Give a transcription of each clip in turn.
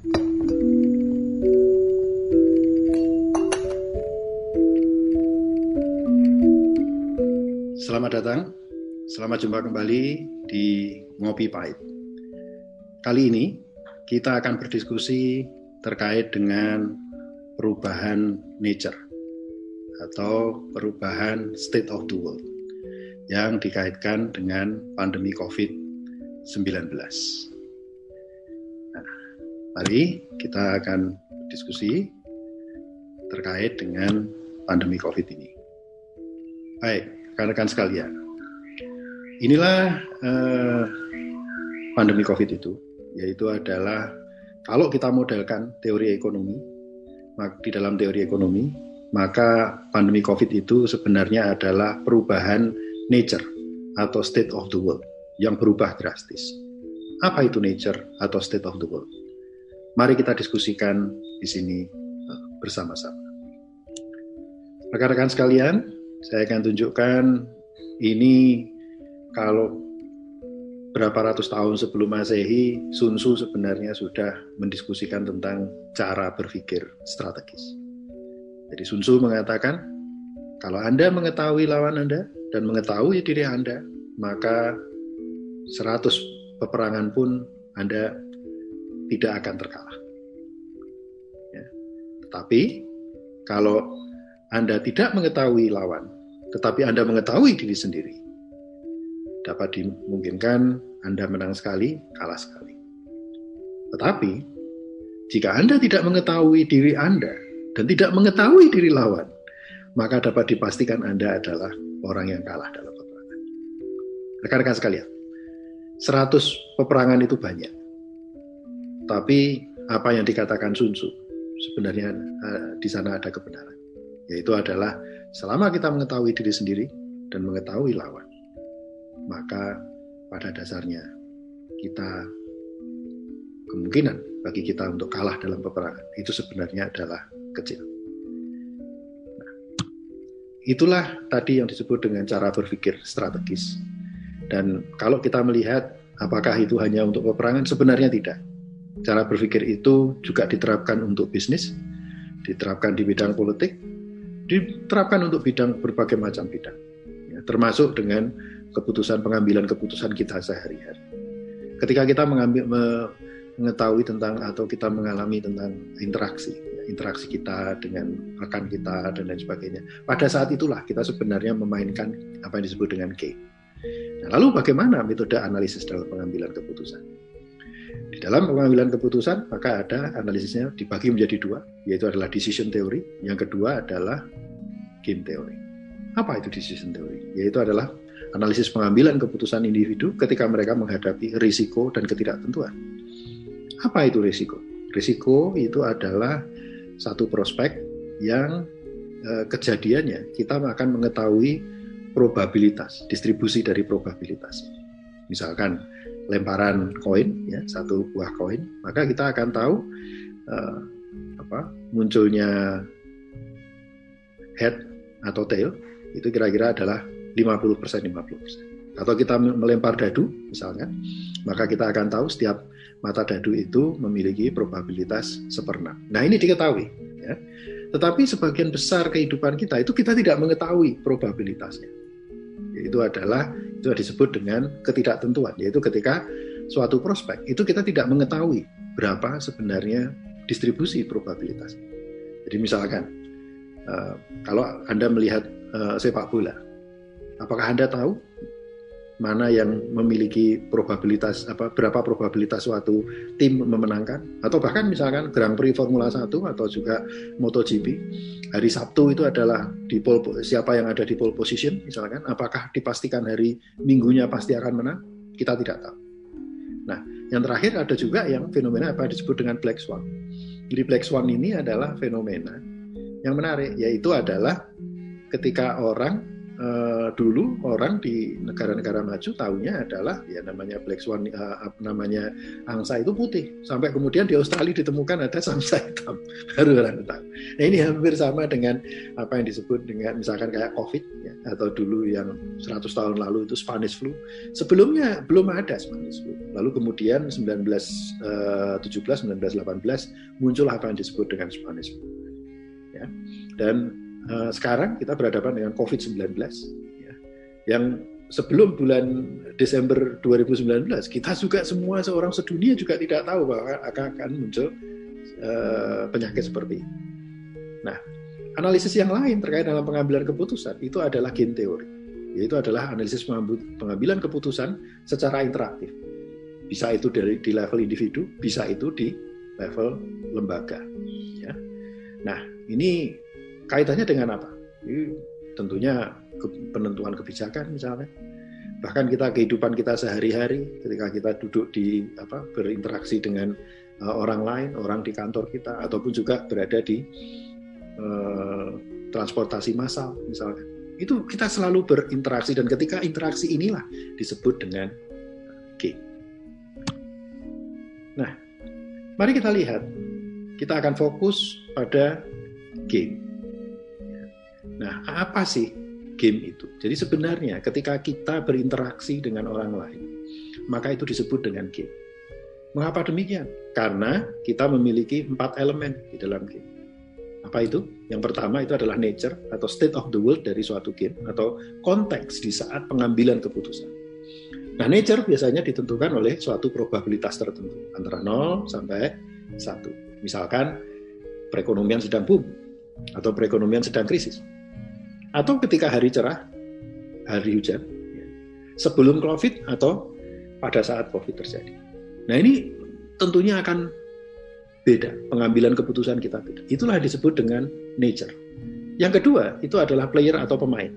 Selamat datang, selamat jumpa kembali di Ngopi Pahit. Kali ini kita akan berdiskusi terkait dengan perubahan nature atau perubahan state of the world yang dikaitkan dengan pandemi COVID-19. Mari kita akan berdiskusi terkait dengan pandemi COVID ini. Baik, rekan-rekan sekalian. Inilah eh, pandemi COVID itu, yaitu adalah kalau kita modelkan teori ekonomi, di dalam teori ekonomi, maka pandemi COVID itu sebenarnya adalah perubahan nature atau state of the world yang berubah drastis. Apa itu nature atau state of the world? Mari kita diskusikan di sini eh, bersama-sama. Rekan-rekan sekalian, saya akan tunjukkan ini kalau berapa ratus tahun sebelum Masehi, Sun Tzu sebenarnya sudah mendiskusikan tentang cara berpikir strategis. Jadi Sun Tzu mengatakan, kalau Anda mengetahui lawan Anda dan mengetahui diri Anda, maka 100 peperangan pun Anda tidak akan terkalah. Ya. Tetapi kalau anda tidak mengetahui lawan, tetapi Anda mengetahui diri sendiri. Dapat dimungkinkan Anda menang sekali, kalah sekali. Tetapi, jika Anda tidak mengetahui diri Anda dan tidak mengetahui diri lawan, maka dapat dipastikan Anda adalah orang yang kalah dalam peperangan. Rekan-rekan sekalian, 100 peperangan itu banyak. Tapi apa yang dikatakan Sun sebenarnya eh, di sana ada kebenaran yaitu adalah selama kita mengetahui diri sendiri dan mengetahui lawan, maka pada dasarnya kita kemungkinan bagi kita untuk kalah dalam peperangan itu sebenarnya adalah kecil. Nah, itulah tadi yang disebut dengan cara berpikir strategis. Dan kalau kita melihat apakah itu hanya untuk peperangan, sebenarnya tidak. Cara berpikir itu juga diterapkan untuk bisnis, diterapkan di bidang politik, diterapkan untuk bidang berbagai macam bidang, ya, termasuk dengan keputusan pengambilan keputusan kita sehari-hari. Ketika kita mengambil mengetahui tentang atau kita mengalami tentang interaksi, ya, interaksi kita dengan rekan kita dan lain sebagainya, pada saat itulah kita sebenarnya memainkan apa yang disebut dengan game. Nah, lalu bagaimana metode analisis dalam pengambilan keputusan? Di dalam pengambilan keputusan, maka ada analisisnya dibagi menjadi dua, yaitu adalah decision theory, yang kedua adalah game theory. Apa itu decision theory? Yaitu adalah analisis pengambilan keputusan individu ketika mereka menghadapi risiko dan ketidaktentuan. Apa itu risiko? Risiko itu adalah satu prospek yang eh, kejadiannya kita akan mengetahui probabilitas, distribusi dari probabilitas. Misalkan lemparan koin ya satu buah koin maka kita akan tahu uh, apa munculnya head atau tail itu kira-kira adalah 50% 50%. Atau kita melempar dadu misalnya, maka kita akan tahu setiap mata dadu itu memiliki probabilitas seperenam. Nah, ini diketahui ya. Tetapi sebagian besar kehidupan kita itu kita tidak mengetahui probabilitasnya. Itu adalah itu disebut dengan ketidaktentuan, yaitu ketika suatu prospek itu kita tidak mengetahui berapa sebenarnya distribusi probabilitas. Jadi misalkan uh, kalau anda melihat uh, sepak bola, apakah anda tahu mana yang memiliki probabilitas apa berapa probabilitas suatu tim memenangkan atau bahkan misalkan Grand Prix Formula 1 atau juga MotoGP hari Sabtu itu adalah di pole, siapa yang ada di pole position misalkan apakah dipastikan hari Minggunya pasti akan menang kita tidak tahu. Nah, yang terakhir ada juga yang fenomena apa disebut dengan black swan. Jadi black swan ini adalah fenomena yang menarik yaitu adalah ketika orang uh, dulu orang di negara-negara maju tahunya adalah ya namanya black swan uh, namanya angsa itu putih sampai kemudian di Australia ditemukan ada angsa hitam baru orang tahu Nah ini hampir sama dengan apa yang disebut dengan misalkan kayak COVID ya, atau dulu yang 100 tahun lalu itu Spanish flu. Sebelumnya belum ada Spanish flu. Lalu kemudian 1917, 1918 muncul apa yang disebut dengan Spanish flu. Ya. Dan uh, sekarang kita berhadapan dengan COVID-19 ya, yang sebelum bulan Desember 2019 kita juga semua seorang sedunia juga tidak tahu bahwa akan muncul uh, penyakit seperti ini. Nah, analisis yang lain terkait dalam pengambilan keputusan itu adalah game teori, yaitu adalah analisis pengambilan keputusan secara interaktif. Bisa itu dari di level individu, bisa itu di level lembaga. Ya. Nah, ini kaitannya dengan apa? Ini tentunya penentuan kebijakan misalnya bahkan kita kehidupan kita sehari-hari ketika kita duduk di apa berinteraksi dengan uh, orang lain orang di kantor kita ataupun juga berada di uh, transportasi massal misalnya itu kita selalu berinteraksi dan ketika interaksi inilah disebut dengan game. Nah, mari kita lihat kita akan fokus pada game. Nah, apa sih game itu. Jadi sebenarnya ketika kita berinteraksi dengan orang lain, maka itu disebut dengan game. Mengapa demikian? Karena kita memiliki empat elemen di dalam game. Apa itu? Yang pertama itu adalah nature atau state of the world dari suatu game atau konteks di saat pengambilan keputusan. Nah, nature biasanya ditentukan oleh suatu probabilitas tertentu antara 0 sampai 1. Misalkan perekonomian sedang boom atau perekonomian sedang krisis atau ketika hari cerah, hari hujan, sebelum COVID atau pada saat COVID terjadi. Nah ini tentunya akan beda, pengambilan keputusan kita beda. Itulah disebut dengan nature. Yang kedua, itu adalah player atau pemain.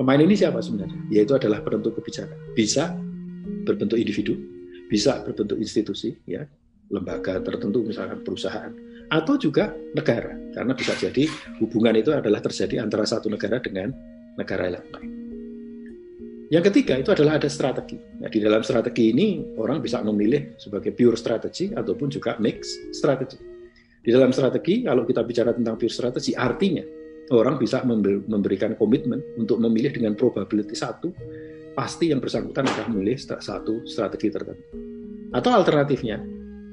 Pemain ini siapa sebenarnya? Yaitu adalah penentu kebijakan. Bisa berbentuk individu, bisa berbentuk institusi, ya lembaga tertentu, misalkan perusahaan, atau juga negara karena bisa jadi hubungan itu adalah terjadi antara satu negara dengan negara lain. Yang ketiga itu adalah ada strategi. Nah, di dalam strategi ini orang bisa memilih sebagai pure strategi ataupun juga mix strategi. Di dalam strategi kalau kita bicara tentang pure strategi artinya orang bisa memberikan komitmen untuk memilih dengan probability satu pasti yang bersangkutan akan memilih satu strategi tertentu. Atau alternatifnya,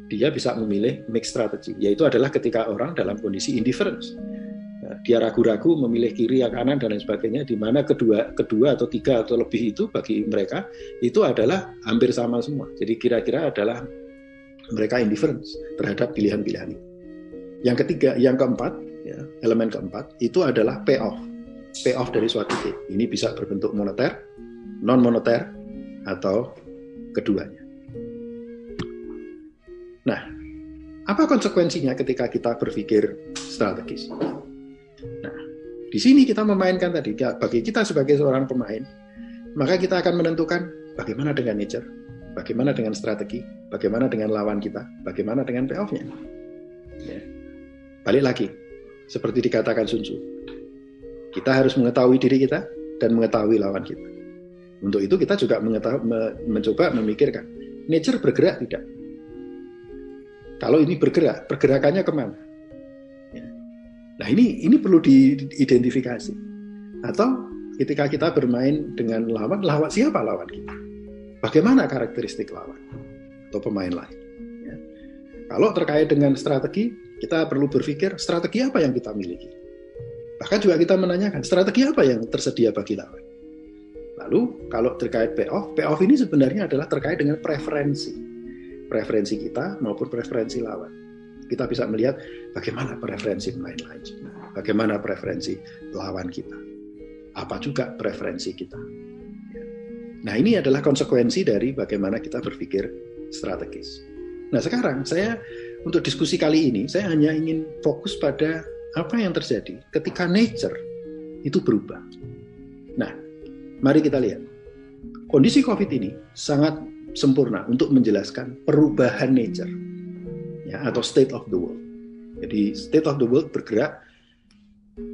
dia bisa memilih mix strategy, yaitu adalah ketika orang dalam kondisi indifference. Nah, dia ragu-ragu memilih kiri atau kanan dan lain sebagainya, di mana kedua, kedua atau tiga atau lebih itu bagi mereka itu adalah hampir sama semua. Jadi kira-kira adalah mereka indifference terhadap pilihan-pilihan itu. Yang ketiga, yang keempat, ya, elemen keempat itu adalah payoff. Payoff dari suatu game. Ini bisa berbentuk moneter, non moneter, atau keduanya. Apa konsekuensinya ketika kita berpikir strategis? Nah, di sini kita memainkan tadi, bagi kita sebagai seorang pemain, maka kita akan menentukan bagaimana dengan nature, bagaimana dengan strategi, bagaimana dengan lawan kita, bagaimana dengan payoff-nya. Ya. Balik lagi, seperti dikatakan Sun Tzu, kita harus mengetahui diri kita dan mengetahui lawan kita. Untuk itu kita juga mengetahui, mencoba memikirkan, nature bergerak tidak? Kalau ini bergerak, pergerakannya ke mana? Ya. Nah ini ini perlu diidentifikasi. Atau ketika kita bermain dengan lawan, lawan siapa lawan kita? Bagaimana karakteristik lawan atau pemain lain? Ya. Kalau terkait dengan strategi, kita perlu berpikir strategi apa yang kita miliki. Bahkan juga kita menanyakan strategi apa yang tersedia bagi lawan. Lalu kalau terkait payoff, payoff ini sebenarnya adalah terkait dengan preferensi preferensi kita maupun preferensi lawan. Kita bisa melihat bagaimana preferensi pemain lain, bagaimana preferensi lawan kita, apa juga preferensi kita. Nah ini adalah konsekuensi dari bagaimana kita berpikir strategis. Nah sekarang saya untuk diskusi kali ini saya hanya ingin fokus pada apa yang terjadi ketika nature itu berubah. Nah, mari kita lihat. Kondisi COVID ini sangat sempurna untuk menjelaskan perubahan nature ya, atau state of the world. Jadi state of the world bergerak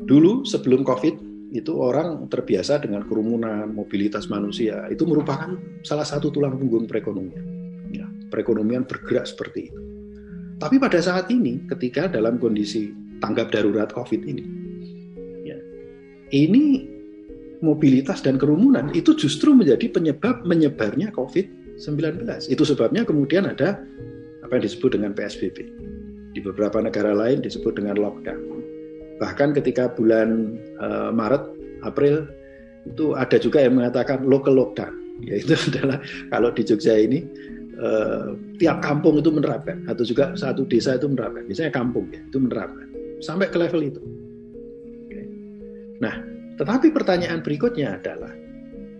dulu sebelum COVID itu orang terbiasa dengan kerumunan, mobilitas manusia. Itu merupakan salah satu tulang punggung perekonomian. Ya, perekonomian bergerak seperti itu. Tapi pada saat ini, ketika dalam kondisi tanggap darurat COVID ini. Ya. Ini mobilitas dan kerumunan itu justru menjadi penyebab menyebarnya COVID-19. Itu sebabnya kemudian ada apa yang disebut dengan PSBB. Di beberapa negara lain disebut dengan lockdown. Bahkan ketika bulan uh, Maret, April itu ada juga yang mengatakan local lockdown. Yaitu adalah kalau di Jogja ini uh, tiap kampung itu menerapkan atau juga satu desa itu menerapkan. Misalnya kampung ya itu menerapkan sampai ke level itu. Nah, tetapi pertanyaan berikutnya adalah,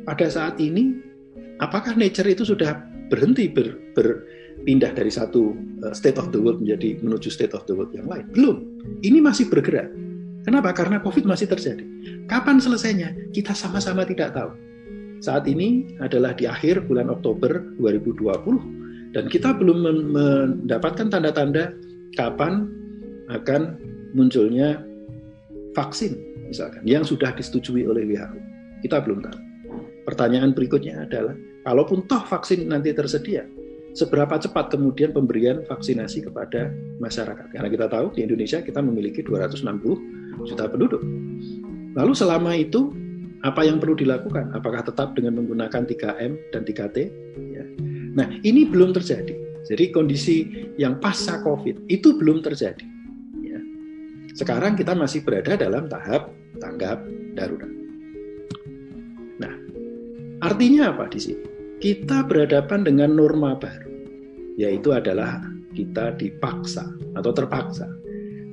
pada saat ini, apakah nature itu sudah berhenti ber, berpindah dari satu uh, state of the world menjadi menuju state of the world yang lain? Belum. Ini masih bergerak. Kenapa? Karena COVID masih terjadi. Kapan selesainya? Kita sama-sama tidak tahu. Saat ini adalah di akhir bulan Oktober 2020 dan kita belum mendapatkan tanda-tanda kapan akan munculnya vaksin misalkan yang sudah disetujui oleh WHO. Kita belum tahu. Pertanyaan berikutnya adalah, kalaupun toh vaksin nanti tersedia, seberapa cepat kemudian pemberian vaksinasi kepada masyarakat? Karena kita tahu di Indonesia kita memiliki 260 juta penduduk. Lalu selama itu apa yang perlu dilakukan? Apakah tetap dengan menggunakan 3M dan 3T? Ya. Nah, ini belum terjadi. Jadi kondisi yang pasca COVID itu belum terjadi. Sekarang kita masih berada dalam tahap tanggap darurat. Artinya apa di sini? Kita berhadapan dengan norma baru, yaitu adalah kita dipaksa atau terpaksa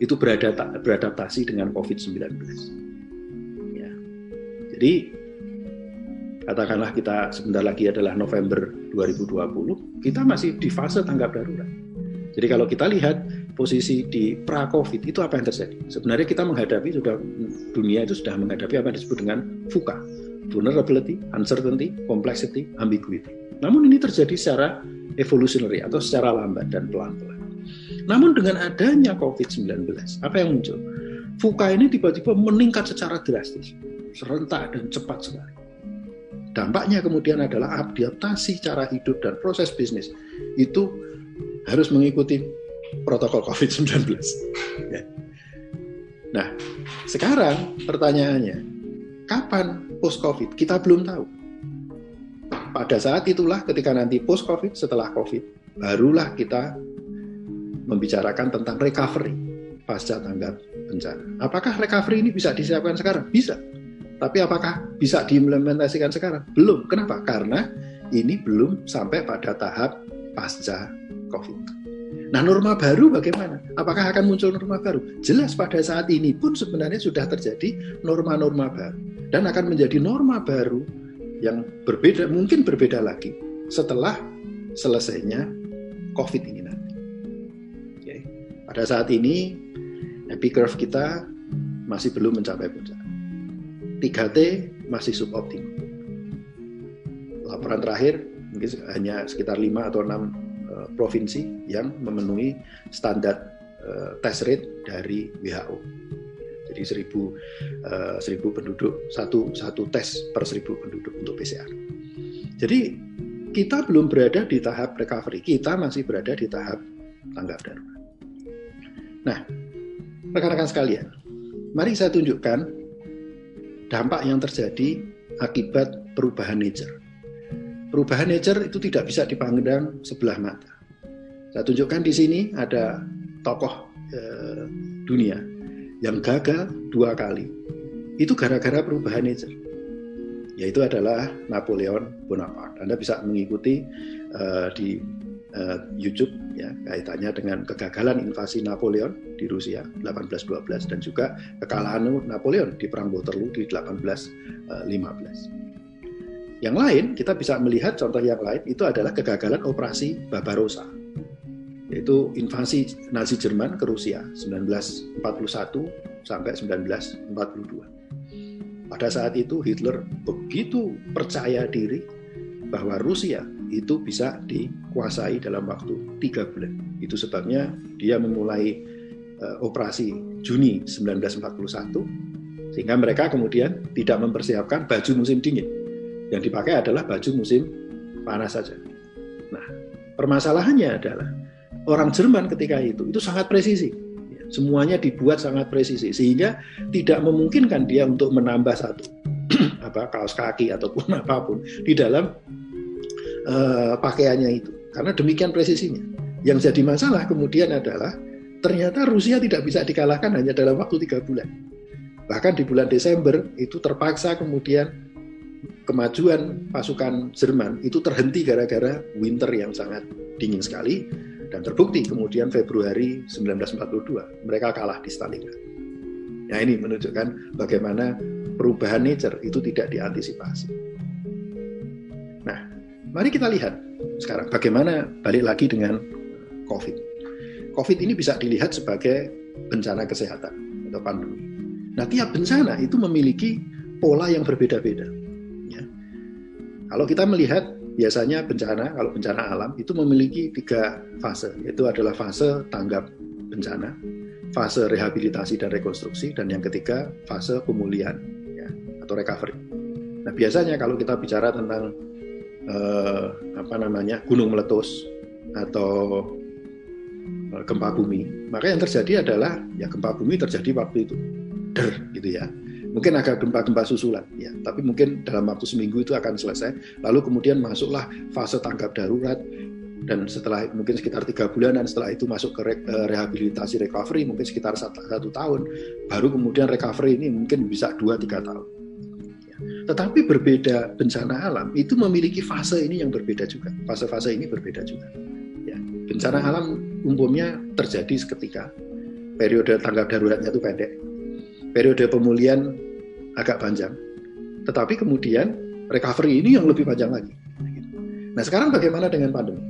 itu beradaptasi dengan COVID-19. Ya. Jadi katakanlah kita sebentar lagi adalah November 2020, kita masih di fase tanggap darurat. Jadi kalau kita lihat posisi di pra-COVID itu apa yang terjadi? Sebenarnya kita menghadapi sudah dunia itu sudah menghadapi apa yang disebut dengan VUCA, vulnerability, uncertainty, complexity, ambiguity. Namun ini terjadi secara evolutionary atau secara lambat dan pelan-pelan. Namun dengan adanya COVID-19, apa yang muncul? VUCA ini tiba-tiba meningkat secara drastis, serentak dan cepat sekali. Dampaknya kemudian adalah adaptasi cara hidup dan proses bisnis itu harus mengikuti protokol COVID-19. Ya. Nah, sekarang pertanyaannya, kapan post-COVID? Kita belum tahu. Pada saat itulah ketika nanti post-COVID, setelah COVID, barulah kita membicarakan tentang recovery pasca tanggap bencana. Apakah recovery ini bisa disiapkan sekarang? Bisa. Tapi apakah bisa diimplementasikan sekarang? Belum. Kenapa? Karena ini belum sampai pada tahap pasca COVID. Nah, norma baru bagaimana? Apakah akan muncul norma baru? Jelas pada saat ini pun sebenarnya sudah terjadi norma-norma baru dan akan menjadi norma baru yang berbeda, mungkin berbeda lagi setelah selesainya COVID ini nanti. Oke. Pada saat ini happy curve kita masih belum mencapai puncak. 3T masih suboptimal. Laporan terakhir mungkin hanya sekitar 5 atau 6 Eh, provinsi yang memenuhi standar uh, test rate dari WHO. Jadi seribu, uh, penduduk satu satu tes per seribu penduduk untuk PCR. Jadi kita belum berada di tahap recovery, kita masih berada di tahap tanggap darurat. Nah, rekan-rekan sekalian, mari saya tunjukkan dampak yang terjadi akibat perubahan nature perubahan nature itu tidak bisa dipandang sebelah mata. Saya tunjukkan di sini ada tokoh eh, dunia yang gagal dua kali. Itu gara-gara perubahan nature. Yaitu adalah Napoleon Bonaparte. Anda bisa mengikuti eh, di eh, YouTube ya kaitannya dengan kegagalan invasi Napoleon di Rusia 1812 dan juga kekalahan Napoleon di perang Waterloo di 1815. Yang lain, kita bisa melihat contoh yang lain itu adalah kegagalan operasi Barbarossa, yaitu invasi Nazi Jerman ke Rusia 1941 sampai 1942. Pada saat itu Hitler begitu percaya diri bahwa Rusia itu bisa dikuasai dalam waktu tiga bulan. Itu sebabnya dia memulai uh, operasi Juni 1941 sehingga mereka kemudian tidak mempersiapkan baju musim dingin yang dipakai adalah baju musim panas saja. Nah, permasalahannya adalah orang Jerman ketika itu itu sangat presisi, ya, Semuanya dibuat sangat presisi sehingga tidak memungkinkan dia untuk menambah satu apa kaos kaki ataupun apa pun di dalam uh, pakaiannya itu. Karena demikian presisinya. Yang jadi masalah kemudian adalah ternyata Rusia tidak bisa dikalahkan hanya dalam waktu tiga bulan. Bahkan di bulan Desember itu terpaksa kemudian kemajuan pasukan Jerman itu terhenti gara-gara winter yang sangat dingin sekali dan terbukti kemudian Februari 1942 mereka kalah di Stalingrad. Nah ini menunjukkan bagaimana perubahan nature itu tidak diantisipasi. Nah, mari kita lihat sekarang bagaimana balik lagi dengan COVID. COVID ini bisa dilihat sebagai bencana kesehatan atau pandemi. Nah, tiap bencana itu memiliki pola yang berbeda-beda. Ya. Kalau kita melihat biasanya bencana, kalau bencana alam itu memiliki tiga fase, yaitu adalah fase tanggap bencana, fase rehabilitasi dan rekonstruksi, dan yang ketiga fase pemulihan ya, atau recovery. Nah biasanya kalau kita bicara tentang eh, apa namanya gunung meletus atau eh, gempa bumi, maka yang terjadi adalah ya gempa bumi terjadi waktu itu, der gitu ya mungkin agak gempa-gempa susulan ya. Tapi mungkin dalam waktu seminggu itu akan selesai. Lalu kemudian masuklah fase tanggap darurat. Dan setelah mungkin sekitar tiga bulanan setelah itu masuk ke re, eh, rehabilitasi recovery mungkin sekitar satu, satu tahun. Baru kemudian recovery ini mungkin bisa dua tiga tahun. Ya. tetapi berbeda bencana alam itu memiliki fase ini yang berbeda juga. Fase-fase ini berbeda juga. Ya. bencana alam umumnya terjadi seketika. Periode tanggap daruratnya itu pendek periode pemulihan agak panjang, tetapi kemudian recovery ini yang lebih panjang lagi. Nah sekarang bagaimana dengan pandemi?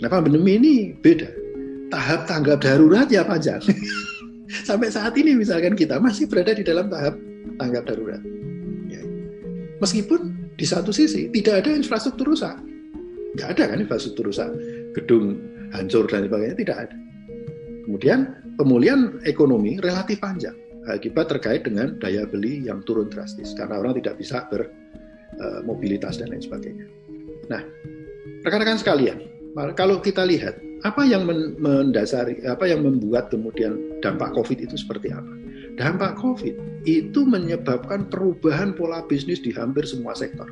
Nah pandemi ini beda. Tahap tanggap darurat ya panjang. Sampai saat ini misalkan kita masih berada di dalam tahap tanggap darurat. Ya. Meskipun di satu sisi tidak ada infrastruktur rusak. Nggak ada kan infrastruktur rusak. Gedung hancur dan sebagainya tidak ada. Kemudian pemulihan ekonomi relatif panjang akibat terkait dengan daya beli yang turun drastis karena orang tidak bisa bermobilitas dan lain sebagainya. Nah, rekan-rekan sekalian, kalau kita lihat apa yang mendasari, apa yang membuat kemudian dampak COVID itu seperti apa? Dampak COVID itu menyebabkan perubahan pola bisnis di hampir semua sektor.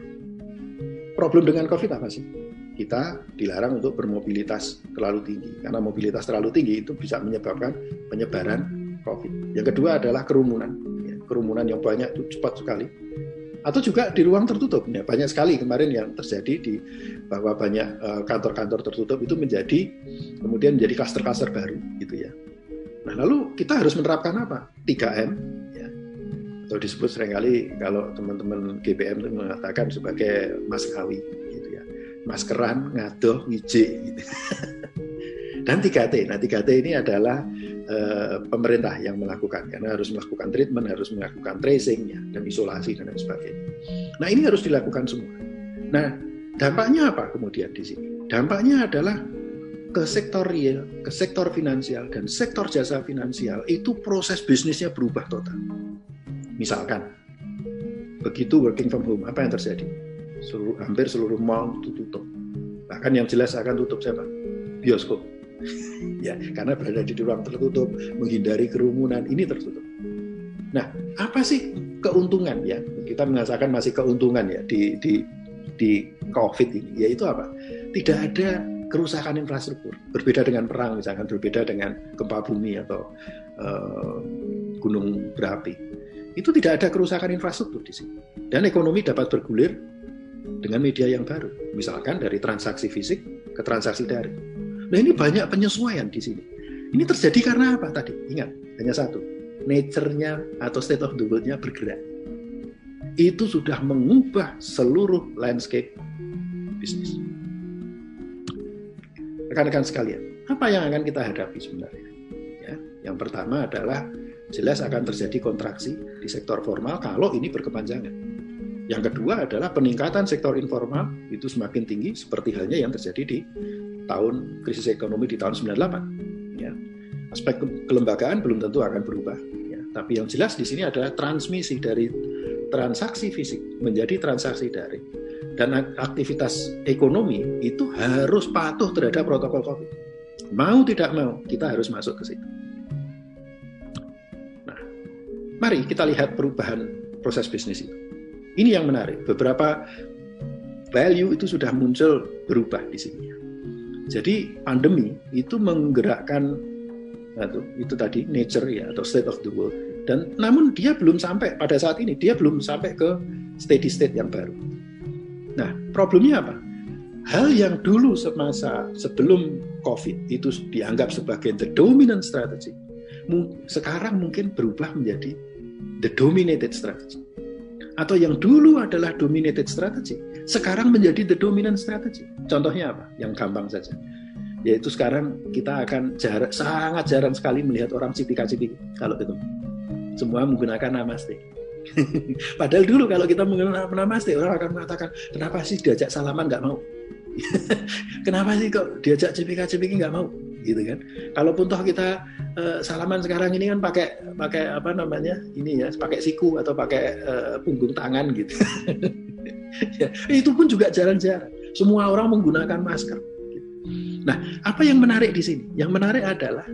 Problem dengan COVID apa sih? Kita dilarang untuk bermobilitas terlalu tinggi karena mobilitas terlalu tinggi itu bisa menyebabkan penyebaran COVID. Yang kedua adalah kerumunan, ya, kerumunan yang banyak itu cepat sekali. Atau juga di ruang tertutup, ya, banyak sekali kemarin yang terjadi di bahwa banyak eh, kantor-kantor uh, tertutup itu menjadi kemudian menjadi klaster-klaster baru, gitu ya. Nah lalu kita harus menerapkan apa? 3M, ya. atau disebut sering kali kalau teman-teman GBM itu mengatakan sebagai maskawi, gitu ya. Maskeran, ngadoh, ngije, gitu. Dan 3T. Nah 3T ini adalah Eh, pemerintah yang melakukan karena harus melakukan treatment, harus melakukan tracing ya, dan isolasi dan lain sebagainya. Nah ini harus dilakukan semua. Nah dampaknya apa kemudian di sini? Dampaknya adalah ke sektor real, ke sektor finansial dan sektor jasa finansial itu proses bisnisnya berubah total. Misalkan begitu working from home apa yang terjadi? Seluruh, hampir seluruh mall itu tutup. Bahkan yang jelas akan tutup siapa? Bioskop ya karena berada di ruang tertutup menghindari kerumunan ini tertutup. Nah apa sih keuntungan? Ya kita merasakan masih keuntungan ya di di di covid ini yaitu apa? Tidak ada kerusakan infrastruktur. Berbeda dengan perang misalkan berbeda dengan gempa bumi atau uh, gunung berapi. Itu tidak ada kerusakan infrastruktur di sini. Dan ekonomi dapat bergulir dengan media yang baru. Misalkan dari transaksi fisik ke transaksi daring Nah ini banyak penyesuaian di sini. Ini terjadi karena apa tadi? Ingat, hanya satu. Nature-nya atau state of the world-nya bergerak. Itu sudah mengubah seluruh landscape bisnis. Rekan-rekan sekalian, apa yang akan kita hadapi sebenarnya? Ya, yang pertama adalah jelas akan terjadi kontraksi di sektor formal kalau ini berkepanjangan. Yang kedua adalah peningkatan sektor informal itu semakin tinggi seperti halnya yang terjadi di tahun krisis ekonomi di tahun 98. Ya. Aspek kelembagaan belum tentu akan berubah. Ya. Tapi yang jelas di sini adalah transmisi dari transaksi fisik menjadi transaksi daring. Dan aktivitas ekonomi itu harus patuh terhadap protokol COVID. Mau tidak mau, kita harus masuk ke situ. mari kita lihat perubahan proses bisnis itu. Ini yang menarik. Beberapa value itu sudah muncul berubah di sini. Jadi pandemi itu menggerakkan itu, itu tadi nature ya atau state of the world dan namun dia belum sampai pada saat ini dia belum sampai ke steady state yang baru. Nah problemnya apa? Hal yang dulu semasa sebelum COVID itu dianggap sebagai the dominant strategy, sekarang mungkin berubah menjadi the dominated strategy atau yang dulu adalah dominated strategy, sekarang menjadi the dominant strategy. Contohnya apa? Yang gampang saja. Yaitu sekarang kita akan jarak, sangat jarang sekali melihat orang cipika-cipiki kalau itu. Semua menggunakan namaste. Padahal dulu kalau kita menggunakan namaste, orang akan mengatakan, kenapa sih diajak salaman nggak mau? kenapa sih kok diajak cipika-cipiki nggak mau? gitu kan. Kalaupun toh kita uh, salaman sekarang ini kan pakai pakai apa namanya ini ya, pakai siku atau pakai uh, punggung tangan gitu. ya, itu pun juga jarang-jarang. Semua orang menggunakan masker. Nah, apa yang menarik di sini? Yang menarik adalah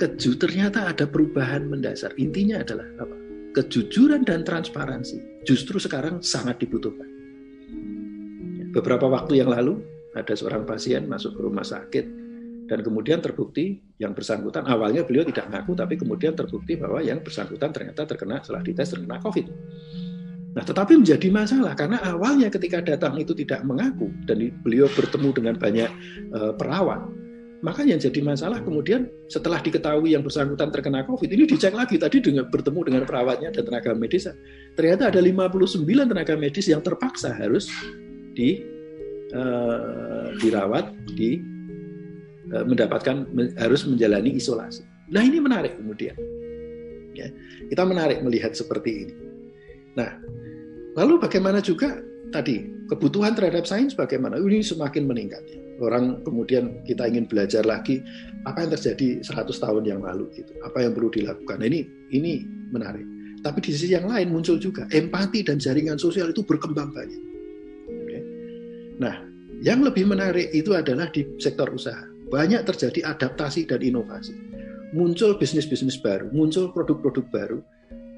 keju ternyata ada perubahan mendasar. Intinya adalah apa? Kejujuran dan transparansi justru sekarang sangat dibutuhkan. Beberapa waktu yang lalu ada seorang pasien masuk ke rumah sakit dan kemudian terbukti yang bersangkutan awalnya beliau tidak mengaku tapi kemudian terbukti bahwa yang bersangkutan ternyata terkena setelah dites terkena COVID. Nah, tetapi menjadi masalah karena awalnya ketika datang itu tidak mengaku dan beliau bertemu dengan banyak uh, perawat, maka yang jadi masalah kemudian setelah diketahui yang bersangkutan terkena COVID, ini dicek lagi tadi dengan bertemu dengan perawatnya dan tenaga medis. Ternyata ada 59 tenaga medis yang terpaksa harus di uh, dirawat di Eh, mendapatkan harus menjalani isolasi. Nah ini menarik kemudian. Ya, kita menarik melihat seperti ini. Nah, lalu bagaimana juga tadi kebutuhan terhadap sains bagaimana? Ini semakin meningkat. Orang kemudian kita ingin belajar lagi apa yang terjadi 100 tahun yang lalu gitu. Apa yang perlu dilakukan. Nah, ini ini menarik. Tapi di sisi yang lain muncul juga empati dan jaringan sosial itu berkembang banyak. Oke. Nah, yang lebih menarik itu adalah di sektor usaha banyak terjadi adaptasi dan inovasi. Muncul bisnis-bisnis baru, muncul produk-produk baru.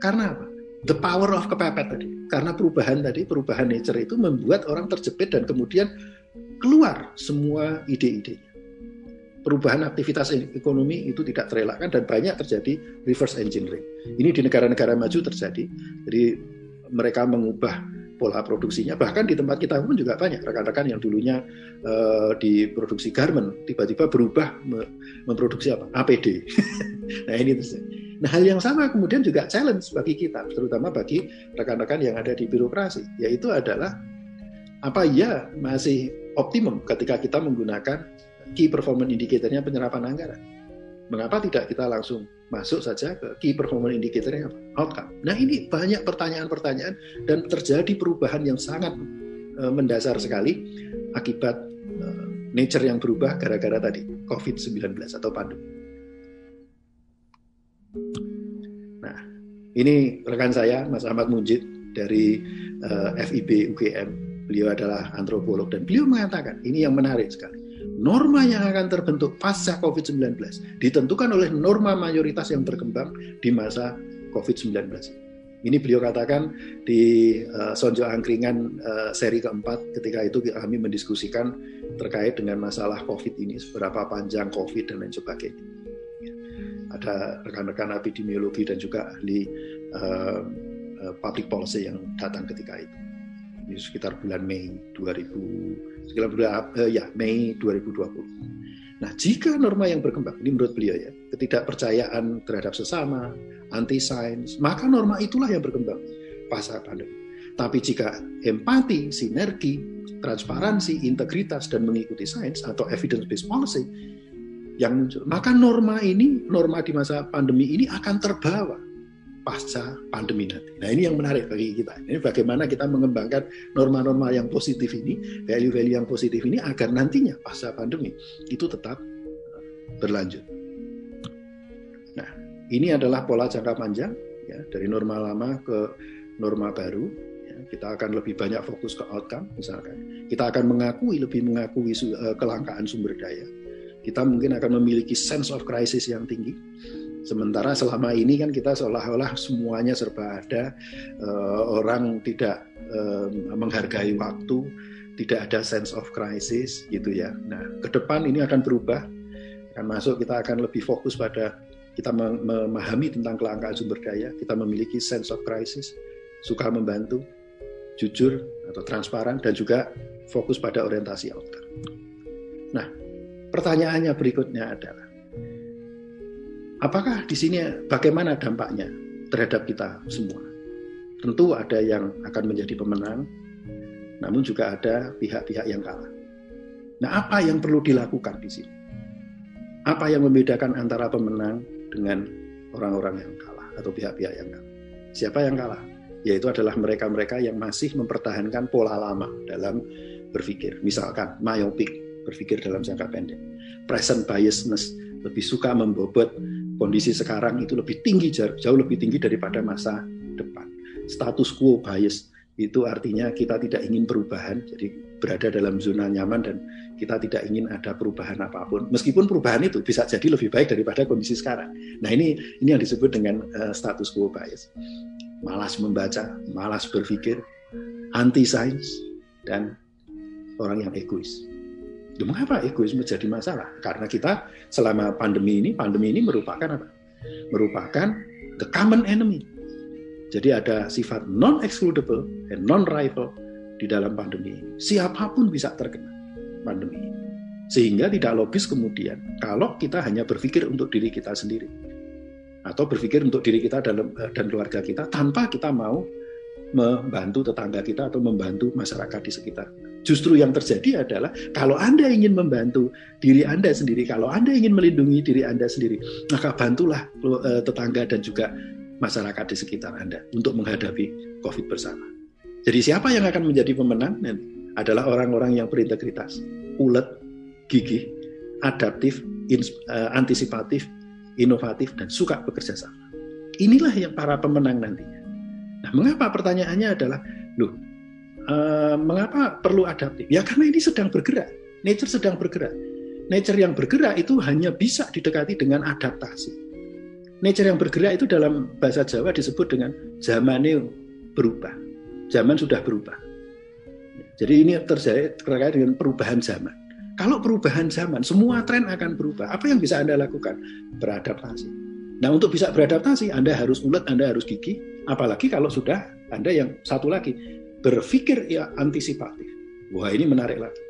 Karena apa? The power of kepepet tadi. Karena perubahan tadi, perubahan nature itu membuat orang terjepit dan kemudian keluar semua ide-idenya. Perubahan aktivitas ekonomi itu tidak terelakkan dan banyak terjadi reverse engineering. Ini di negara-negara maju terjadi. Jadi mereka mengubah pola produksinya. Bahkan di tempat kita pun juga banyak rekan-rekan yang dulunya uh, di garment tiba-tiba berubah memproduksi apa? APD. nah ini terus. Nah hal yang sama kemudian juga challenge bagi kita, terutama bagi rekan-rekan yang ada di birokrasi, yaitu adalah apa ya masih optimum ketika kita menggunakan key performance indicatornya penyerapan anggaran. Mengapa tidak kita langsung masuk saja ke key performance indicator outcome. Nah ini banyak pertanyaan-pertanyaan dan terjadi perubahan yang sangat uh, mendasar sekali akibat uh, nature yang berubah gara-gara tadi COVID-19 atau pandemi. Nah ini rekan saya Mas Ahmad Munjid dari uh, eh, FIB UGM. Beliau adalah antropolog dan beliau mengatakan ini yang menarik sekali norma yang akan terbentuk pasca COVID-19 ditentukan oleh norma mayoritas yang berkembang di masa COVID-19. Ini beliau katakan di uh, Sonjo Angkringan uh, seri keempat ketika itu kami mendiskusikan terkait dengan masalah COVID ini, seberapa panjang COVID dan lain sebagainya. Ada rekan-rekan epidemiologi dan juga ahli uh, public policy yang datang ketika itu. Ini sekitar bulan Mei 2000 sekitar bulan uh, ya Mei 2020. Nah, jika norma yang berkembang, ini menurut beliau ya, ketidakpercayaan terhadap sesama, anti sains, maka norma itulah yang berkembang pasca pandemi. Tapi jika empati, sinergi, transparansi, integritas dan mengikuti sains atau evidence based policy yang muncul, maka norma ini, norma di masa pandemi ini akan terbawa pasca pandemi nanti. Nah ini yang menarik bagi kita. Ini bagaimana kita mengembangkan norma-norma yang positif ini, value-value yang positif ini agar nantinya pasca pandemi itu tetap uh, berlanjut. Nah ini adalah pola jangka panjang ya dari norma lama ke norma baru. Ya, kita akan lebih banyak fokus ke outcome misalkan. Kita akan mengakui lebih mengakui uh, kelangkaan sumber daya. Kita mungkin akan memiliki sense of crisis yang tinggi Sementara selama ini kan kita seolah-olah semuanya serba ada, uh, orang tidak uh, menghargai waktu, tidak ada sense of crisis gitu ya. Nah, ke depan ini akan berubah, akan masuk kita akan lebih fokus pada kita memahami tentang kelangkaan sumber daya, kita memiliki sense of crisis, suka membantu, jujur atau transparan dan juga fokus pada orientasi outcome. Nah, pertanyaannya berikutnya adalah Apakah di sini bagaimana dampaknya terhadap kita semua? Tentu ada yang akan menjadi pemenang, namun juga ada pihak-pihak yang kalah. Nah, apa yang perlu dilakukan di sini? Apa yang membedakan antara pemenang dengan orang-orang yang kalah atau pihak-pihak yang kalah? Siapa yang kalah? Yaitu adalah mereka-mereka yang masih mempertahankan pola lama dalam berpikir. Misalkan myopic, berpikir dalam jangka pendek. Present biasness, lebih suka membobot kondisi sekarang itu lebih tinggi jauh lebih tinggi daripada masa depan. Status quo bias itu artinya kita tidak ingin perubahan, jadi berada dalam zona nyaman dan kita tidak ingin ada perubahan apa pun. Meskipun perubahan itu bisa jadi lebih baik daripada kondisi sekarang. Nah ini ini yang disebut dengan uh, status quo bias. Malas membaca, malas berpikir, anti sains dan orang yang egois. Itu mengapa egois menjadi masalah? Karena kita selama pandemi ini, pandemi ini merupakan apa? Merupakan the common enemy. Jadi ada sifat non-excludable dan non-rival di dalam pandemi ini. Siapa pun bisa terkena pandemi ini. Sehingga tidak logis kemudian kalau kita hanya berpikir untuk diri kita sendiri. Atau berpikir untuk diri kita dalam, eh, dan keluarga kita tanpa kita mau membantu tetangga kita atau membantu masyarakat di sekitar. Justru yang terjadi adalah kalau Anda ingin membantu diri Anda sendiri, kalau Anda ingin melindungi diri Anda sendiri, maka bantulah eh, tetangga dan juga masyarakat di sekitar Anda untuk menghadapi COVID bersama. Jadi siapa yang akan menjadi pemenang nanti adalah orang-orang yang berintegritas, ulet, gigih, adaptif, eh, antisipatif, inovatif, dan suka bekerja sama. Inilah yang para pemenang nantinya. Nah, mengapa pertanyaannya adalah, loh, uh, mengapa perlu adaptif? Ya karena ini sedang bergerak, nature sedang bergerak. Nature yang bergerak itu hanya bisa didekati dengan adaptasi. Nature yang bergerak itu dalam bahasa Jawa disebut dengan zamannya berubah. Zaman sudah berubah. Jadi ini terjadi terkait dengan perubahan zaman. Kalau perubahan zaman, semua tren akan berubah. Apa yang bisa Anda lakukan? Beradaptasi. Nah, untuk bisa beradaptasi, Anda harus ulet, Anda harus gigi, Apalagi kalau sudah Anda yang satu lagi berpikir ya antisipatif. Wah ini menarik lagi.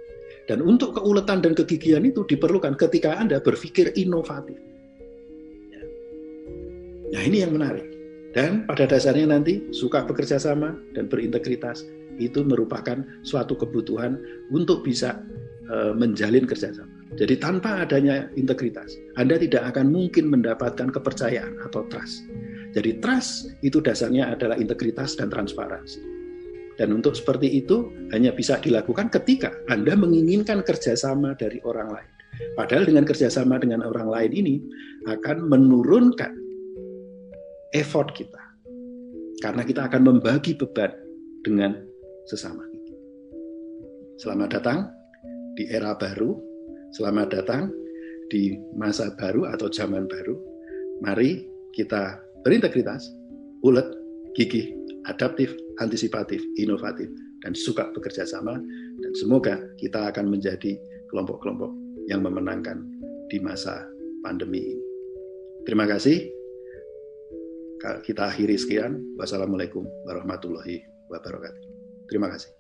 Dan untuk keuletan dan kegigihan itu diperlukan ketika Anda berpikir inovatif. Ya. Nah ini yang menarik. Dan pada dasarnya nanti suka bekerja sama dan berintegritas itu merupakan suatu kebutuhan untuk bisa uh, menjalin kerjasama. Jadi tanpa adanya integritas, Anda tidak akan mungkin mendapatkan kepercayaan atau trust. Jadi trust itu dasarnya adalah integritas dan transparansi. Dan untuk seperti itu hanya bisa dilakukan ketika Anda menginginkan kerjasama dari orang lain. Padahal dengan kerjasama dengan orang lain ini akan menurunkan effort kita. Karena kita akan membagi beban dengan sesama. Selamat datang di era baru, selamat datang di masa baru atau zaman baru. Mari kita berintegritas, ulet, gigih, adaptif, antisipatif, inovatif, dan suka bekerja sama. Dan semoga kita akan menjadi kelompok-kelompok yang memenangkan di masa pandemi ini. Terima kasih. Kita akhiri sekian. Wassalamualaikum warahmatullahi wabarakatuh. Terima kasih.